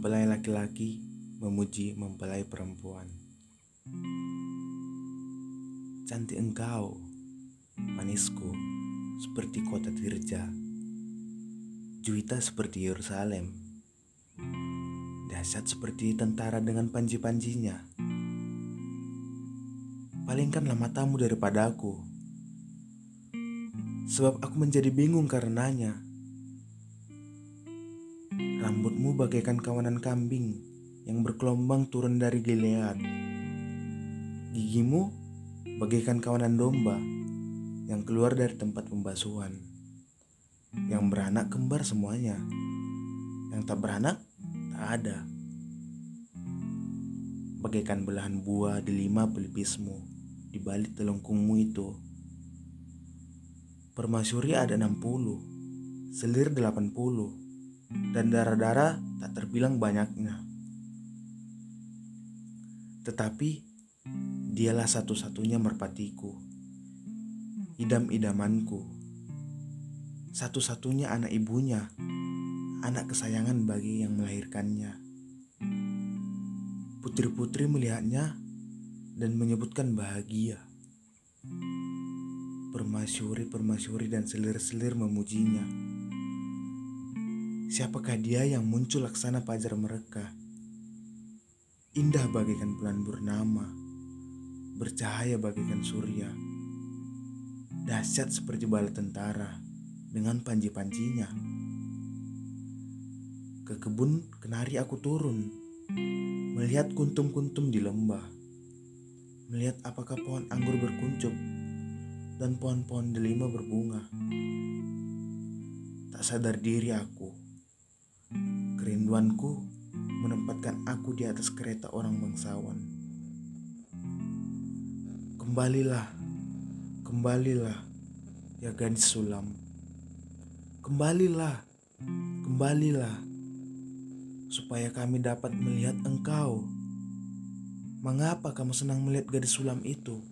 Mempelai laki-laki memuji mempelai perempuan. Cantik engkau, manisku, seperti kota Tirja. Juwita seperti Yerusalem. Dahsyat seperti tentara dengan panji-panjinya. Palingkanlah matamu daripada aku. Sebab aku menjadi bingung karenanya. Rambutmu bagaikan kawanan kambing yang berkelombang turun dari Gilead. Gigimu bagaikan kawanan domba yang keluar dari tempat pembasuhan. Yang beranak kembar semuanya. Yang tak beranak tak ada. Bagaikan belahan buah di lima pelipismu di balik telungkungmu itu. Permasyuri ada 60, selir 80, dan darah-darah tak terbilang banyaknya. Tetapi dialah satu-satunya merpatiku, idam-idamanku, satu-satunya anak ibunya, anak kesayangan bagi yang melahirkannya. Putri-putri melihatnya dan menyebutkan bahagia. Permasyuri-permasyuri dan selir-selir memujinya. Siapakah dia yang muncul laksana pajar mereka? Indah bagaikan bulan purnama, bercahaya bagaikan surya. Dahsyat seperti bala tentara dengan panji-panjinya. Ke kebun kenari aku turun, melihat kuntum-kuntum di lembah. Melihat apakah pohon anggur berkuncup dan pohon-pohon delima berbunga. Tak sadar diri aku Kerinduanku menempatkan aku di atas kereta orang bangsawan. Kembalilah, kembalilah, ya gadis sulam. Kembalilah, kembalilah, supaya kami dapat melihat engkau. Mengapa kamu senang melihat gadis sulam itu?